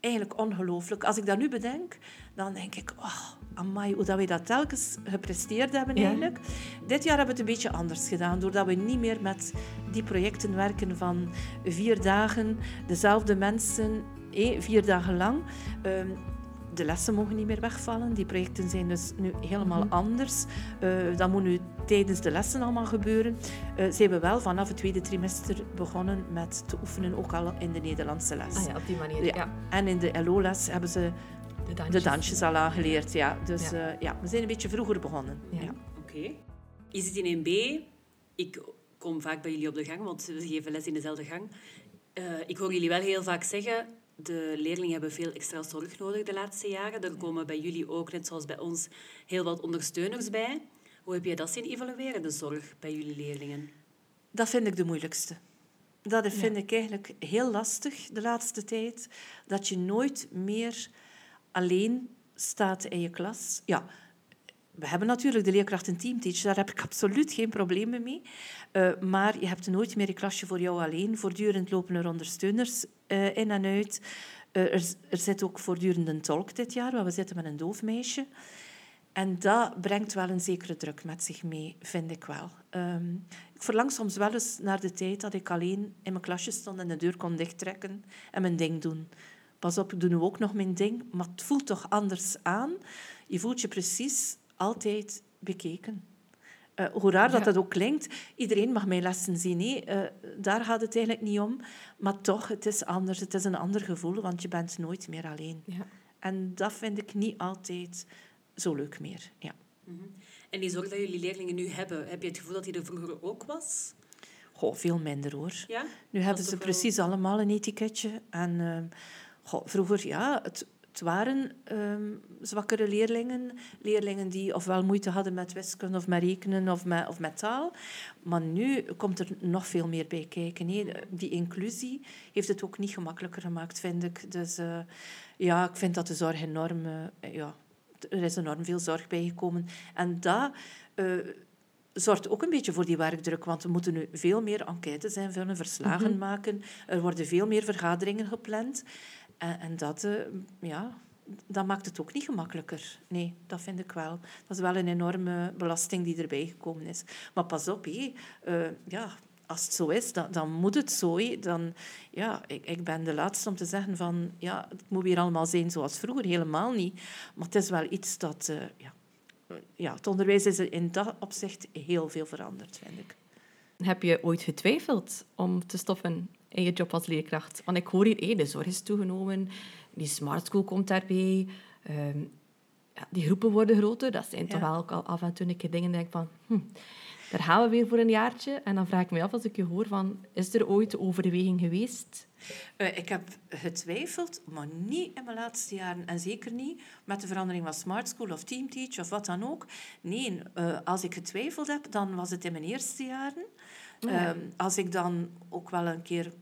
Eigenlijk ongelooflijk. Als ik dat nu bedenk, dan denk ik... Oh, amai, hoe dat wij dat telkens gepresteerd hebben Ja. eigenlijk. Dit jaar hebben we het een beetje anders gedaan. Doordat we niet meer met die projecten werken van vier dagen, dezelfde mensen, eh, vier dagen lang. De lessen mogen niet meer wegvallen. Die projecten zijn dus nu helemaal anders. Eh, dat moet nu tijdens de lessen allemaal gebeuren. Eh zijn we wel vanaf het tweede trimester begonnen met te oefenen, ook al in de Nederlandse les. Ah ja, op die manier. Ja. Ja. En in de LO-les hebben ze De de dansjes. al aangeleerd. Ja. Dus Ja. eh, ja, we zijn een beetje vroeger begonnen. Ja. Ja. Oké. Je zit in 1B. Ik kom vaak bij jullie op de gang, want we geven les in dezelfde gang. Eh, ik hoor jullie wel heel vaak zeggen... De leerlingen hebben veel extra zorg nodig de laatste jaren. Er komen bij jullie ook, net zoals bij ons, heel wat ondersteuners bij. Hoe heb je dat zien evalueren, de zorg bij jullie leerlingen? Dat vind ik de moeilijkste. Dat vind ik eigenlijk heel lastig de laatste tijd. Dat je nooit meer alleen staat in je klas. Ja, we hebben natuurlijk de leerkracht en teamteach, daar heb ik absoluut geen problemen mee. Eh, maar je hebt nooit meer een klasje voor jou alleen. Voortdurend lopen er ondersteuners eh, in en uit. Eh, er, er zit ook voortdurend een tolk dit jaar, want we zitten met een doof meisje. En dat brengt wel een zekere druk met zich mee, vind ik wel. Ehm, ik verlang soms wel eens naar de tijd dat ik alleen in mijn klasje stond en de deur kon dichttrekken en mijn ding doen. Pas op, ik doe nu ook nog mijn ding, maar het voelt toch anders aan. Je voelt je precies altijd bekeken. Eh, hoe raar dat Ja. dat ook klinkt, iedereen mag mijn lessen zien. Nee, Eh, daar gaat het eigenlijk niet om. Maar toch, het is anders. Het is een ander gevoel, want je bent nooit meer alleen. Ja. En dat vind ik niet altijd zo leuk meer. Ja. En die zorg dat jullie leerlingen nu hebben, heb je het gevoel dat die er vroeger ook was? Goh, veel minder hoor. Ja? Nu hebben ze wel- precies allemaal een etiketje. En ehm, goh, vroeger, ja, het, het waren ehm, zwakkere leerlingen. Leerlingen die ofwel moeite hadden met wiskunde of met rekenen of met, of met taal. Maar nu komt er nog veel meer bij kijken. Die inclusie heeft het ook niet gemakkelijker gemaakt, vind ik. Dus eh, ja, ik vind dat de zorg enorm... eh, ja, er is enorm veel zorg bijgekomen. En dat... eh, zorgt ook een beetje voor die werkdruk, want we moeten nu veel meer enquêtes invullen, verslagen maken. Er worden veel meer vergaderingen gepland. En, en dat, eh, ja, dat maakt het ook niet gemakkelijker. Nee, dat vind ik wel. Dat is wel een enorme belasting die erbij gekomen is. Maar pas op, hé. Eh, ja, als het zo is, dan, moet het zo. hé. Dan, ja, ik, ik ben de laatste om te zeggen van... Ja, het moet weer allemaal zijn zoals vroeger. Helemaal niet. Maar het is wel iets dat... eh, ja, ja, het onderwijs is in dat opzicht heel veel veranderd, vind ik. Heb je ooit getwijfeld om te stoppen in je job als leerkracht? Want ik hoor hier, de zorg is toegenomen, die smart school komt daarbij, ehm, ja, die groepen worden groter. Dat zijn toch wel ook al af en toe een keer dingen denk ik van... Hm, daar gaan we weer voor een jaartje. En dan vraag ik me af, als ik je hoor, van, is er ooit overweging geweest? Uh, ik heb getwijfeld, maar niet in mijn laatste jaren. En zeker niet met de verandering van Smart School of Teamteach of wat dan ook. Nee, uh, als ik getwijfeld heb, dan was het in mijn eerste jaren. Oh ja. uh, als ik dan ook wel een keer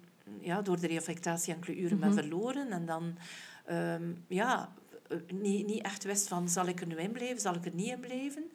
ja, door de reflectatie enkele uren mm -hmm. ben verloren en dan um, ja, niet, niet echt wist van zal ik er nu in blijven, zal ik er niet in blijven.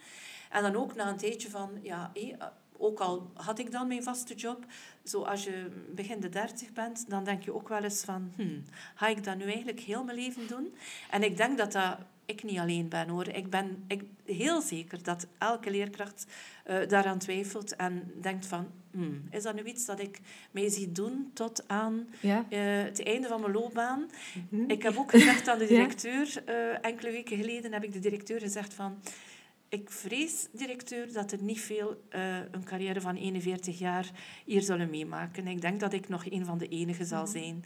En dan ook na een tijdje van, ja, hé, ook al had ik dan mijn vaste job, zo als je begin de dertig bent, dan denk je ook wel eens van, hmm, ga ik dat nu eigenlijk heel mijn leven doen? En ik denk dat dat ik niet alleen ben hoor. Ik ben ik, heel zeker dat elke leerkracht uh, daaraan twijfelt en denkt van, hmm, is dat nu iets dat ik mee zie doen tot aan ja. uh, het einde van mijn loopbaan? Mm -hmm. Ik heb ook gezegd aan de directeur, uh, enkele weken geleden heb ik de directeur gezegd van, ik vrees, directeur, dat er niet veel uh, een carrière van 41 jaar hier zullen meemaken. Ik denk dat ik nog een van de enigen zal zijn. En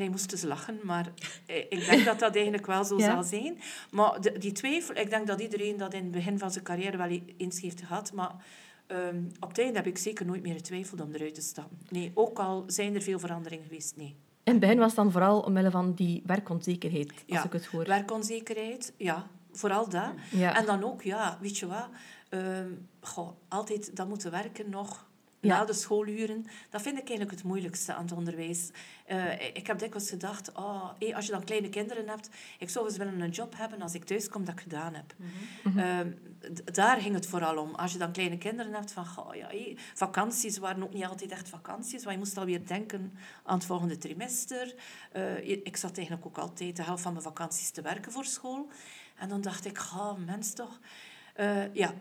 hij moest dus lachen, maar ik denk dat dat eigenlijk wel zo ja. zal zijn. Maar de, die twijfel, ik denk dat iedereen dat in het begin van zijn carrière wel eens heeft gehad. Maar um, op het einde heb ik zeker nooit meer getwijfeld om eruit te stappen. Nee, ook al zijn er veel veranderingen geweest, nee. In het begin was het dan vooral omwille van die werkonzekerheid, als ja, ik het hoor. werkonzekerheid, ja. Vooral dat. Ja. En dan ook, ja, weet je wat... Um, goh, altijd dat moeten werken nog ja. na de schooluren. Dat vind ik eigenlijk het moeilijkste aan het onderwijs. Uh, ik heb dikwijls gedacht, oh, hey, als je dan kleine kinderen hebt, ik zou eens willen een job hebben als ik thuis kom dat ik gedaan heb. -hmm. uh, daar ging het vooral om. Als je dan kleine kinderen hebt, van, oh, ja, hey, vakanties waren ook niet altijd echt vakanties, want je moest alweer denken aan het volgende trimester. Uh, ik zat eigenlijk ook altijd de helft van mijn vakanties te werken voor school. En dan dacht ik, oh, mens toch... Ja,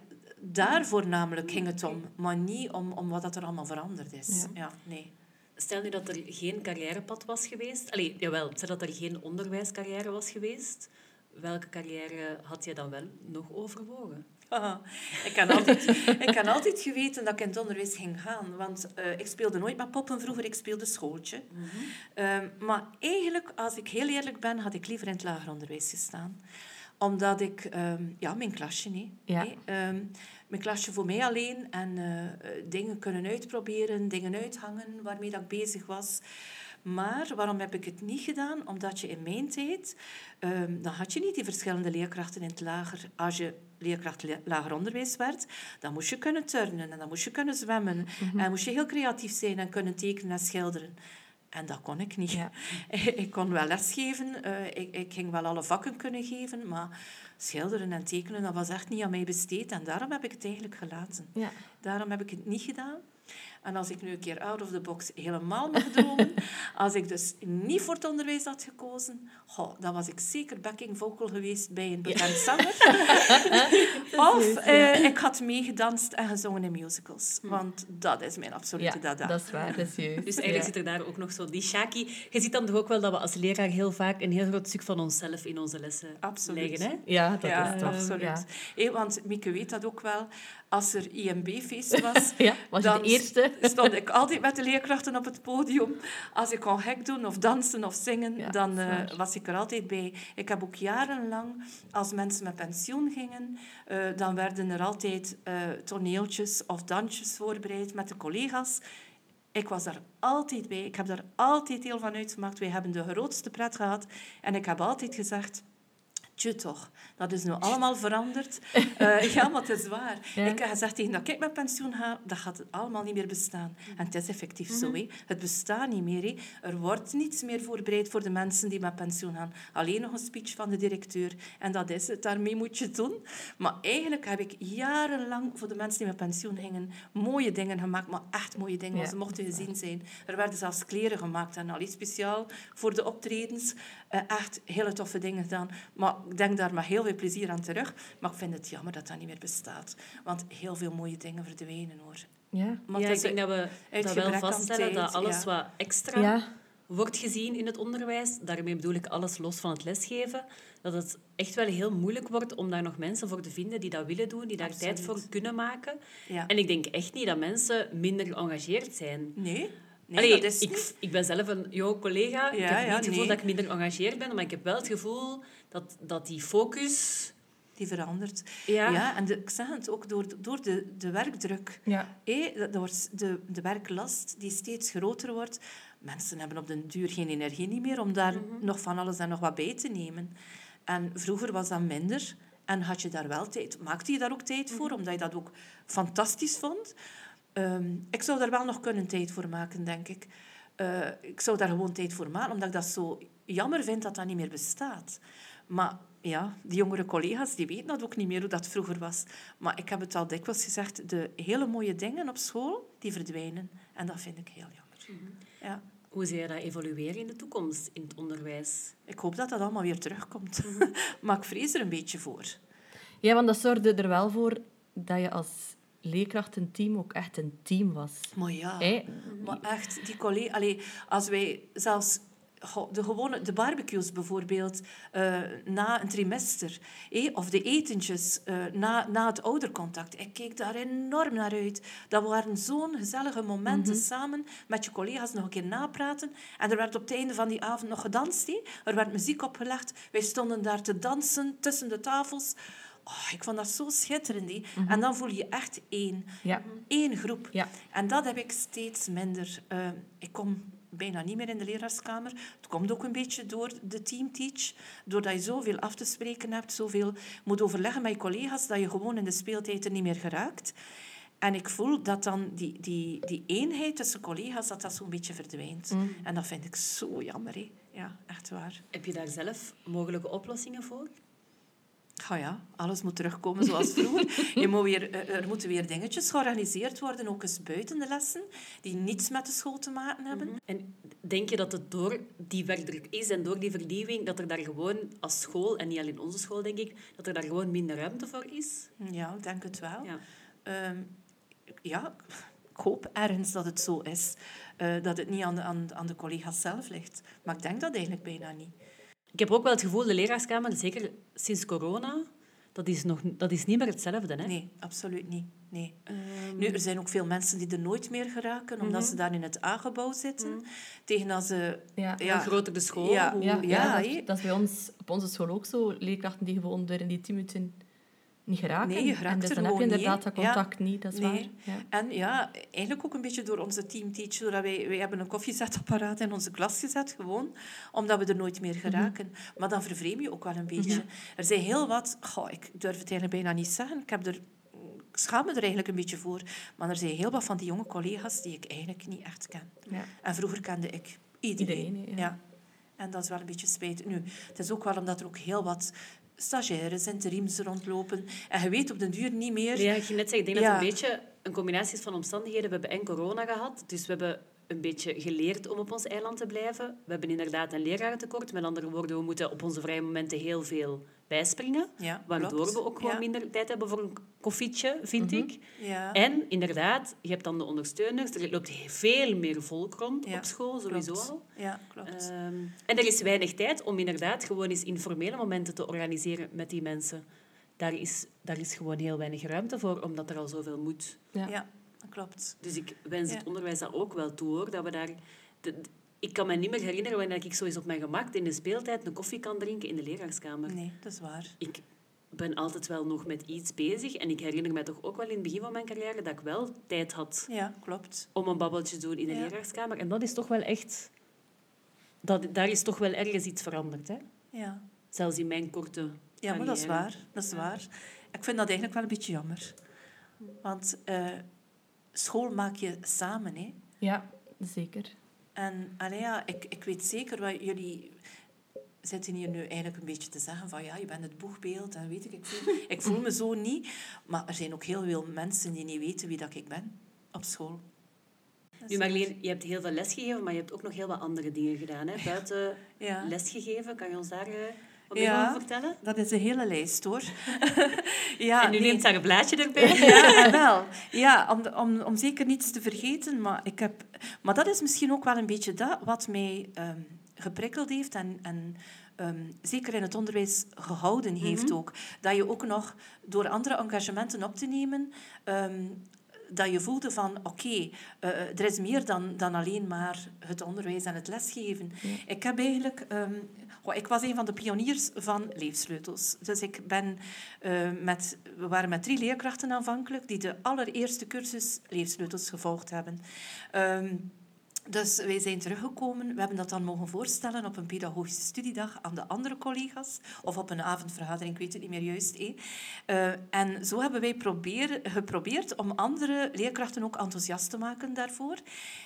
daar voornamelijk ging het om, maar niet om, om wat er allemaal veranderd is. Ja. ja. nee. Stel nu dat er geen carrièrepad was geweest. Allee, jawel, stel dat er geen onderwijscarrière was geweest. Welke carrière had je dan wel nog overwogen? Ah, ik, had altijd, ik had altijd geweten dat ik in het onderwijs ging gaan. Want uh, ik speelde nooit met poppen vroeger, ik speelde schooltje. Mm -hmm. uh, maar eigenlijk, als ik heel eerlijk ben, had ik liever in het lager onderwijs gestaan omdat ik, um, ja, mijn klasje, nee. Ja. nee um, mijn klasje voor mij alleen en uh, dingen kunnen uitproberen, dingen uithangen waarmee dat ik bezig was. Maar waarom heb ik het niet gedaan? Omdat je in mijn tijd, um, dan had je niet die verschillende leerkrachten in het lager. Als je leerkracht lager onderwijs werd, dan moest je kunnen turnen en dan moest je kunnen zwemmen. Mm -hmm. En moest je heel creatief zijn en kunnen tekenen en schilderen. En dat kon ik niet. Ja. Ik kon wel lesgeven, uh, ik, ik ging wel alle vakken kunnen geven, maar schilderen en tekenen, dat was echt niet aan mij besteed. En daarom heb ik het eigenlijk gelaten. Ja. Daarom heb ik het niet gedaan. En als ik nu een keer out of the box helemaal mag dromen, als ik dus niet voor het onderwijs had gekozen, goh, dan was ik zeker backing vocal geweest bij een bekend zanger. of uh, ik had meegedanst en gezongen in musicals. Hm. Want dat is mijn absolute ja, dada. dat is waar, dat is juist. Dus eigenlijk ja. zit er daar ook nog zo die shaki. Je ziet dan toch ook wel dat we als leraar heel vaak een heel groot stuk van onszelf in onze lessen absoluut. leggen. Hè? Ja, dat ja, is toch. Absoluut. Ja. Hey, want Mieke weet dat ook wel. Als er IMB-feest was, ja, was dan de eerste? stond ik altijd met de leerkrachten op het podium. Als ik kon gek doen of dansen of zingen, ja, dan uh, was ik er altijd bij. Ik heb ook jarenlang, als mensen met pensioen gingen, uh, dan werden er altijd uh, toneeltjes of dansjes voorbereid met de collega's. Ik was daar altijd bij. Ik heb daar altijd deel van uitgemaakt. Wij hebben de grootste pret gehad. En ik heb altijd gezegd... Tje toch, dat is nu allemaal veranderd. Uh, ja, maar het is waar. Ja. Ik heb gezegd tegen dat ik met pensioen ga, dat gaat allemaal niet meer bestaan. En het is effectief mm -hmm. zo. Hè. Het bestaat niet meer. Er wordt niets meer voorbereid voor de mensen die met pensioen gaan. Alleen nog een speech van de directeur. En dat is het. Daarmee moet je het doen. Maar eigenlijk heb ik jarenlang voor de mensen die met pensioen gingen mooie dingen gemaakt. Maar echt mooie dingen. Ja. Ze mochten gezien zijn. Er werden zelfs kleren gemaakt. En al iets speciaal voor de optredens. Uh, echt hele toffe dingen gedaan. Maar ik denk daar met heel veel plezier aan terug. Maar ik vind het jammer dat dat niet meer bestaat. Want heel veel mooie dingen verdwijnen, hoor. Ja, maar ja ik denk dat we dat wel vaststellen tijd, dat alles ja. wat extra ja. wordt gezien in het onderwijs, daarmee bedoel ik alles los van het lesgeven, dat het echt wel heel moeilijk wordt om daar nog mensen voor te vinden die dat willen doen, die daar Absoluut. tijd voor kunnen maken. Ja. En ik denk echt niet dat mensen minder geëngageerd zijn. Nee. Nee, Allee, dat is ik, ik ben zelf een jouw collega. Ja, ik heb niet het gevoel nee. dat ik minder geëngageerd ben, maar ik heb wel het gevoel dat, dat die focus Die verandert. Ja. ja en de, ik zeg het ook door, door de, de werkdruk. Ja. Hé, dat- dat wordt de, de werklast die steeds groter wordt. Mensen hebben op den duur geen energie niet meer om daar nog van alles en nog wat bij te nemen. En vroeger was dat minder. En had je daar wel tijd, maakte je daar ook tijd voor, omdat je dat ook fantastisch vond. Ehm, ik zou daar wel nog kunnen tijd voor maken, denk ik. Eh, ik zou daar gewoon tijd voor maken, omdat ik dat zo jammer vind dat dat niet meer bestaat. Maar ja, die jongere collega's die weten dat ook niet meer hoe dat vroeger was. Maar ik heb het al dikwijls gezegd, de hele mooie dingen op school, die verdwijnen. En dat vind ik heel jammer. Ja. Hoe zie je dat evolueren in de toekomst in het onderwijs? Ik hoop dat dat allemaal weer terugkomt. maar ik vrees er een beetje voor. ja, want dat zorgde er wel voor dat je als leerkrachtenteam ook echt een team was. Maar ja, maar echt, die collega... Allee, als wij zelfs de, gewone, de barbecues bijvoorbeeld eh, na een trimester, of de etentjes eh, na, na het oudercontact. Ik keek daar enorm naar uit. Dat waren zo'n gezellige momenten samen met je collega's nog een keer napraten. En er werd op het einde van die avond nog gedanst. Er werd muziek opgelegd. Wij stonden daar te dansen tussen de tafels. Oh, ik vond dat zo schitterend. hé. En dan voel je je echt één. Ja. Eén groep. Ja. En dat heb ik steeds minder. Eh, ik kom bijna niet meer in de leraarskamer. Het komt ook een beetje door de teamteach. Doordat je zoveel af te spreken hebt, zoveel moet overleggen met je collega's, dat je gewoon in de speeltijd er niet meer geraakt. En ik voel dat dan die, die, die eenheid tussen collega's, dat dat zo'n beetje verdwijnt. En dat vind ik zo jammer. Hè. Ja, echt waar. Heb je daar zelf mogelijke oplossingen voor? Ja, alles moet terugkomen zoals vroeger. Je moet weer, eh, er moeten weer dingetjes georganiseerd worden, ook eens buiten de lessen, die niets met de school te maken hebben. En denk je dat het door die werkdruk is en door die vernieuwing, dat er daar gewoon als school, en niet alleen onze school denk ik, dat er daar gewoon minder ruimte voor is? Ja, ik denk het wel. Ja. Ehm, ja, ik hoop ergens dat het zo is. Eh, dat het niet aan de, aan, aan de collega's zelf ligt. Maar ik denk dat eigenlijk bijna niet. Ik heb ook wel het gevoel, de leraarskamer, zeker sinds corona, dat is, nog, dat is niet meer hetzelfde. Hè? Nee, absoluut niet. Nee. Ehm, Nu, er zijn ook veel mensen die er nooit meer geraken, omdat ze daar in het A-gebouw zitten. Tegen als ze... Ja. Hoe groter de school, Ja, hoe- Ja, ja, ja, dat, dat is bij ons op onze school ook zo. Leerkrachten die gewoon er in die tien minuten niet geraken. Nee, je en dus dan heb je inderdaad dat. Ja. contact niet, dat is Nee. waar. Ja. En ja, eigenlijk ook een beetje door onze teamteach. Doordat wij, wij hebben een koffiezetapparaat in onze klas gezet, gewoon. Omdat we er nooit meer geraken. Maar dan vervreem je ook wel een beetje. Er zijn heel wat... Goh, ik durf het eigenlijk bijna niet zeggen. Ik, heb er, ik schaam me er eigenlijk een beetje voor. Maar er zijn heel wat van die jonge collega's die ik eigenlijk niet echt ken. En vroeger kende ik iedereen. Iedereen, ja. En dat is wel een beetje spijtig. Nu, het is ook wel omdat er ook heel wat stagiaires, interims rondlopen. En je weet op den duur niet meer... Ja, ik ging net zeggen, ik denk dat het een beetje een combinatie is van omstandigheden. We hebben en corona gehad, dus we hebben een beetje geleerd om op ons eiland te blijven. We hebben inderdaad een lerarentekort. Met andere woorden, we moeten op onze vrije momenten heel veel bijspringen. Ja, Waardoor klopt. we ook gewoon Ja. minder tijd hebben voor een koffietje, vind ik. Ja. En inderdaad, je hebt dan de ondersteuners. Er loopt veel meer volk rond Ja, op school, sowieso klopt. al. Ja, klopt. Ehm, en er is weinig tijd om inderdaad gewoon eens informele momenten te organiseren met die mensen. Daar is, daar is gewoon heel weinig ruimte voor, omdat er al zoveel moet. Ja. Dat klopt. Dus ik wens Ja. het onderwijs dat ook wel toe, hoor. Dat we daar... de- ik kan me niet meer herinneren wanneer ik zo eens op mijn gemak in de speeltijd een koffie kan drinken in de leraarskamer. Nee, dat is waar. Ik ben altijd wel nog met iets bezig. En ik herinner me toch ook wel in het begin van mijn carrière dat ik wel tijd had Ja, klopt. om een babbeltje te doen in de Ja. leraarskamer. En dat is toch wel echt... Dat, daar is toch wel ergens iets veranderd, hè? Ja. Zelfs in mijn korte ja, maar dat is waar. Dat is waar. Ik vind dat eigenlijk wel een beetje jammer. Want eh, school maak je samen, hè. ja, zeker. En allee, ja, ik, ik weet zeker wat jullie zitten hier nu eigenlijk een beetje te zeggen van ja, je bent het boegbeeld en weet ik, ik veel. Ik voel me zo niet. Maar er zijn ook heel veel mensen die niet weten wie dat ik ben op school. Nu Marleen, je hebt heel veel lesgegeven, maar je hebt ook nog heel wat andere dingen gedaan. Hè? Buiten Ja. lesgegeven, kan je ons daar eh, Ja. over vertellen? Dat is een hele lijst, hoor. ja, en nu nee. neemt daar een blaadje erbij. Ja, wel. Ja, om, om, om zeker niets te vergeten. Maar, ik heb, maar dat is misschien ook wel een beetje dat wat mij ehm, geprikkeld heeft en, en ehm, zeker in het onderwijs gehouden heeft ook. Dat je ook nog door andere engagementen op te nemen, ehm, dat je voelde van oké, eh, er is meer dan, dan alleen maar het onderwijs en het lesgeven. Ik heb eigenlijk... Ehm, ik was een van de pioniers van leefsleutels. Dus ik ben uh, met... We waren met drie leerkrachten aanvankelijk die de allereerste cursus leefsleutels gevolgd hebben. Ehm, dus wij zijn teruggekomen. We hebben dat dan mogen voorstellen op een pedagogische studiedag aan de andere collega's. Of op een avondvergadering, ik weet het niet meer juist. Eh. en zo hebben wij geprobeerd om andere leerkrachten ook enthousiast te maken daarvoor.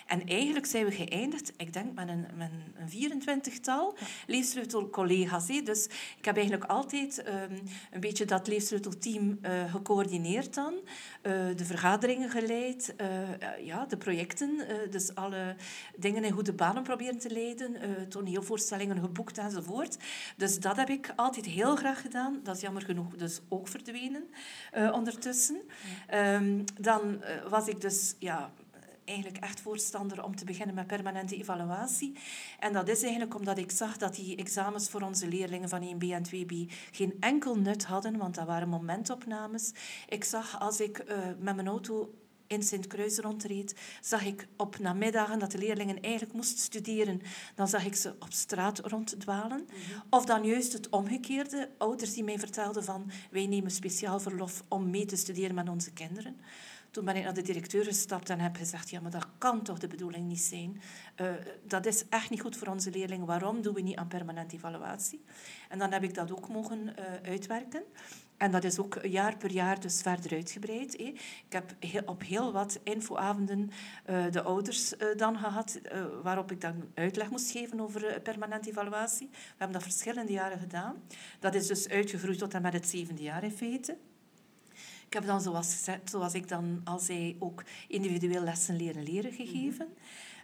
En eigenlijk zijn we geëindigd, ik denk met een, met een 24-tal leefsleutelcollega's. Dus ik heb eigenlijk altijd ehm, een beetje dat leefsleutelteam uh, gecoördineerd dan. Uh, de vergaderingen geleid, ja, de projecten, dus alle dingen in goede banen proberen te leiden, uh, toneelvoorstellingen geboekt enzovoort. Dus dat heb ik altijd heel graag gedaan. Dat is jammer genoeg dus ook verdwenen uh, ondertussen. Um, dan uh, was ik dus ja, eigenlijk echt voorstander om te beginnen met permanente evaluatie. En dat is eigenlijk omdat ik zag dat die examens voor onze leerlingen van 1B en 2B geen enkel nut hadden, want dat waren momentopnames. Ik zag als ik uh, met mijn auto in Sint-Kruis rondreed, zag ik op namiddagen dat de leerlingen eigenlijk moesten studeren. Dan zag ik ze op straat ronddwalen. Mhm. Of dan juist het omgekeerde. Ouders die mij vertelden van wij nemen speciaal verlof om mee te studeren met onze kinderen. Toen ben ik naar de directeur gestapt en heb gezegd, ja, maar dat kan toch de bedoeling niet zijn. Uh, dat is echt niet goed voor onze leerlingen. Waarom doen we niet aan permanente evaluatie? En dan heb ik dat ook mogen uh, uitwerken. En dat is ook jaar per jaar dus verder uitgebreid. Ik heb op heel wat infoavonden uh, de ouders uh, dan gehad, uh, waarop ik dan uitleg moest geven over permanente evaluatie. We hebben dat verschillende jaren gedaan. Dat is dus uitgegroeid tot en met het zevende jaar in feite. Ik heb dan, zoals, zoals ik dan al zei, ook individueel lessen leren leren gegeven.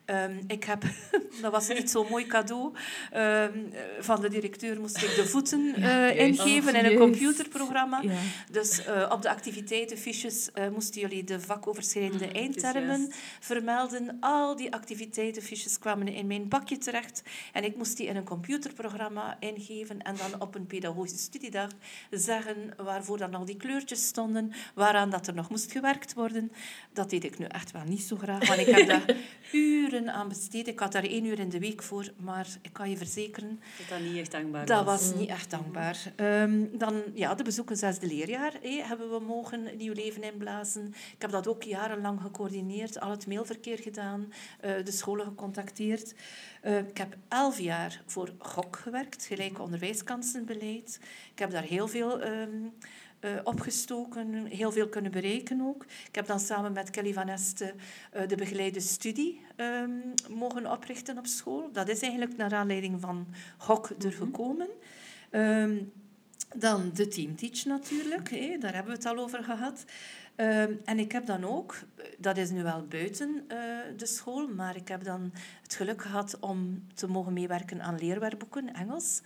Um, ik heb, dat was niet zo'n mooi cadeau, um, van de directeur moest ik de voeten uh, ingeven in een computerprogramma. Ja. Dus uh, op de activiteitenfiches uh, moesten jullie de vakoverschrijdende mm, eindtermen vermelden. Al die activiteitenfiches kwamen in mijn bakje terecht en ik moest die in een computerprogramma ingeven en dan op een pedagogische studiedag zeggen waarvoor dan al die kleurtjes stonden, waaraan dat er nog moest gewerkt worden. Dat deed ik nu echt wel niet zo graag, want ik heb daar uren aan besteed. Ik had daar één uur in de week voor, maar ik kan je verzekeren... Dat dat niet echt dankbaar Dat was, niet echt dankbaar. Um, dan, ja, de bezoeken zesde leerjaar eh, hebben we mogen nieuw leven inblazen. Ik heb dat ook jarenlang gecoördineerd, al het mailverkeer gedaan, uh, de scholen gecontacteerd. Uh, ik heb elf jaar voor GOK gewerkt, gelijke onderwijskansenbeleid. Ik heb daar heel veel... Um, uh, opgestoken, heel veel kunnen bereiken ook. Ik heb dan samen met Kelly van Este uh, de begeleide studie um, mogen oprichten op school. Dat is eigenlijk naar aanleiding van HOK er mhm. gekomen. Um, dan de teamteach natuurlijk, hé, daar hebben we het al over gehad. Um, en ik heb dan ook, dat is nu wel buiten uh, de school, maar ik heb dan het geluk gehad om te mogen meewerken aan leerwerkboeken Engels.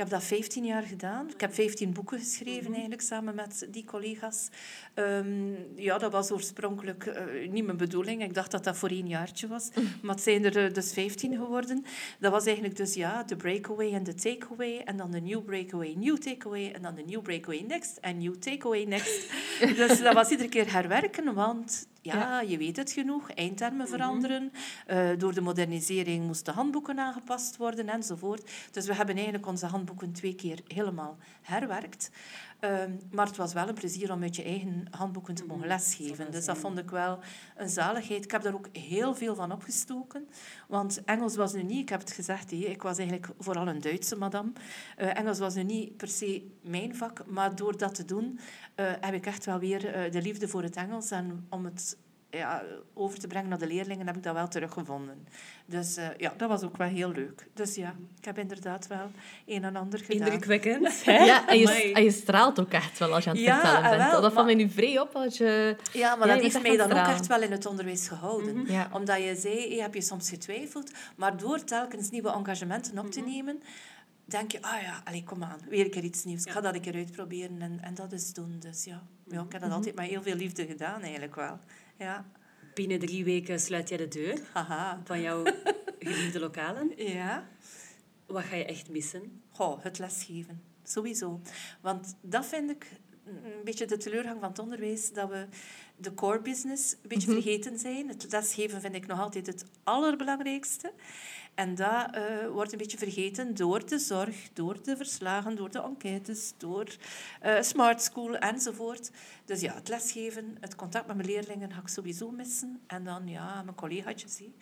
Ik heb dat 15 jaar gedaan. Ik heb 15 boeken geschreven mhm. eigenlijk samen met die collega's. Um, ja, dat was oorspronkelijk uh, niet mijn bedoeling. Ik dacht dat dat voor één jaartje was. Mhm. Maar het zijn er dus 15 geworden. Dat was eigenlijk dus ja, de breakaway en de takeaway. En dan de new breakaway, new takeaway. En dan de new breakaway next en new takeaway next. dus dat was iedere keer herwerken, want ja, je weet het genoeg. Eindtermen mhm. veranderen. Uh, door de modernisering moesten handboeken aangepast worden enzovoort. Dus we hebben eigenlijk onze handboeken twee keer helemaal herwerkt. Um, maar het was wel een plezier om uit je eigen handboeken te mogen mhm. lesgeven. Dus dat vond ik wel een zaligheid. Ik heb daar ook heel veel van opgestoken. Want Engels was nu niet, ik heb het gezegd, ik was eigenlijk vooral een Duitse madame. Uh, Engels was nu niet per se mijn vak, maar door dat te doen uh, heb ik echt wel weer uh, de liefde voor het Engels. En om het ja, over te brengen naar de leerlingen, heb ik dat wel teruggevonden. Dus uh, ja, dat was ook wel heel leuk. Dus ja, ik heb inderdaad wel een en ander gedaan. Indrukwekkend. ja, en je, en je, straalt ook echt wel als je aan het ja, vertellen bent. Wel, dat valt mij nu vrij op. Als je, ja, maar dat heeft mij dan ook echt wel in het onderwijs gehouden. Mm -hmm. Omdat je zei, je hebt je soms getwijfeld, maar door telkens nieuwe engagementen op te mhm. nemen denk je, ah ja, allez, kom aan, weer een keer iets nieuws. Ik ga dat een keer uitproberen en, en dat is doen. Dus ja, ja ik heb dat mhm. altijd met heel veel liefde gedaan eigenlijk wel. Ja. Binnen drie weken sluit jij de deur Aha. van jouw geliefde lokalen. Ja. Wat ga je echt missen? Goh, het lesgeven. Sowieso. Want dat vind ik een beetje de teleurgang van het onderwijs dat we de core business een beetje Mhm. vergeten zijn. Het lesgeven vind ik nog altijd het allerbelangrijkste. En dat eh, wordt een beetje vergeten door de zorg, door de verslagen, door de enquêtes, door eh, smart school enzovoort. Dus ja, het lesgeven, het contact met mijn leerlingen ga ik sowieso missen. En dan ja, mijn collega's. hè.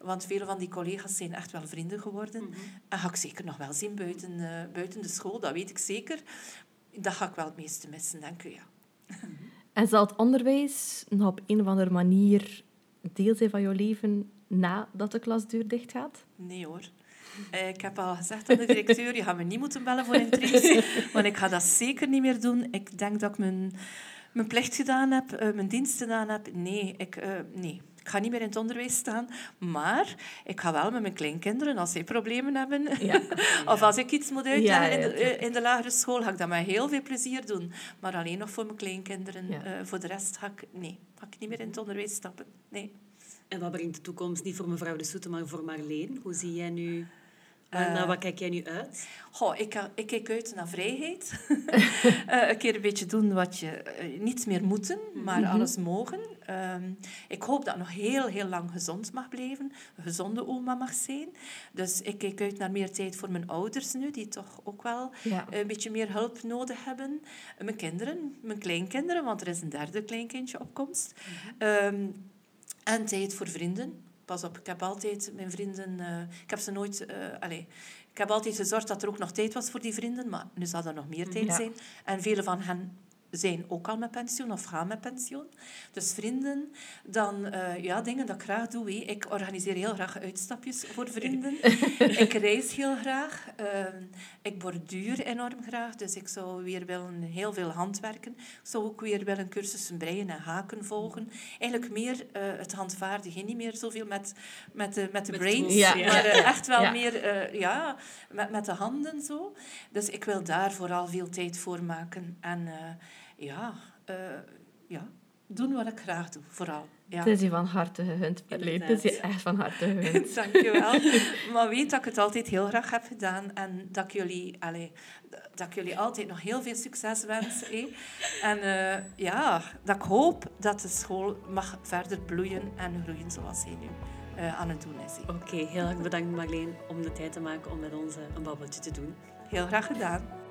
Want vele van die collega's zijn echt wel vrienden geworden. En ga ik zeker nog wel zien buiten, eh, buiten de school, dat weet ik zeker. Dat ga ik wel het meeste missen, denk ik, ja. En zal het onderwijs nog op een of andere manier deel zijn van jouw leven nadat de klasdeur dicht gaat? Nee hoor. Eh, Ik heb al gezegd aan de directeur, je gaat me niet moeten bellen voor een triest, want ik ga dat zeker niet meer doen. Ik denk dat ik mijn, mijn plicht gedaan heb, eh, mijn dienst gedaan heb. Nee ik, eh, nee, ik ga niet meer in het onderwijs staan. Maar ik ga wel met mijn kleinkinderen, als zij problemen hebben, Ja. of als ik iets moet uitleggen Ja, in, ja, de, tuurlijk. in de lagere school, ga ik dat met heel veel plezier doen. Maar alleen nog voor mijn kleinkinderen. Voor de rest ga ik, nee, ga ik niet meer in het onderwijs stappen. Nee. En wat brengt de toekomst niet voor mevrouw de Soete, maar voor Marleen? Hoe zie jij nu... Eh, naar wat kijk jij nu uit? Goh, ik, ka- ik kijk uit naar vrijheid. Eh, een keer een beetje doen wat je... eh, niets meer moeten, maar alles mogen. Ehm, ik hoop dat ik nog heel, heel lang gezond mag blijven. Een gezonde oma mag zijn. Dus ik kijk uit naar meer tijd voor mijn ouders nu, die toch ook wel Ja. een beetje meer hulp nodig hebben. En Mijn kinderen, mijn kleinkinderen, want er is een derde kleinkindje op komst. Ehm, en tijd voor vrienden. Pas op, ik heb altijd mijn vrienden... eh, ik heb ze nooit... eh allee, ik heb altijd gezorgd dat er ook nog tijd was voor die vrienden, maar nu zal er nog meer tijd Ja. zijn. En vele van hen zijn ook al met pensioen of gaan met pensioen. Dus vrienden, dan eh, ja, dingen dat ik graag doe. hé. Ik organiseer heel graag uitstapjes voor vrienden. ik reis heel graag. Ehm, ik borduur enorm graag, dus ik zou weer willen heel veel handwerken. Ik zou ook weer willen cursussen breien en haken volgen. Eigenlijk meer eh, het handvaardigen, niet meer zoveel met, met de, met de Met brains, tools, Ja. maar eh, echt wel Ja. meer eh, ja, met, met de handen zo. Dus ik wil daar vooral veel tijd voor maken. En eh, ja, eh, ja, doen wat ik graag doe, vooral. Ja. Het is je van harte gegund, Marleen. Het is je echt van harte gegund. Dankjewel. Maar weet dat ik het altijd heel graag heb gedaan en dat ik jullie, allee, dat ik jullie altijd nog heel veel succes wens. hé. En eh, ja, dat ik hoop dat de school mag verder bloeien en groeien zoals hij nu eh, aan het doen is. Oké, heel erg bedankt Marleen om de tijd te maken om met ons een babbeltje te doen. Heel graag gedaan.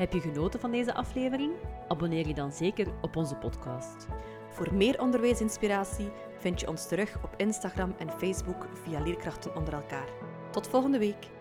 Heb je genoten van deze aflevering? Abonneer je dan zeker op onze podcast. Voor meer onderwijsinspiratie vind je ons terug op Instagram en Facebook via Leerkrachten onder elkaar. Tot volgende week.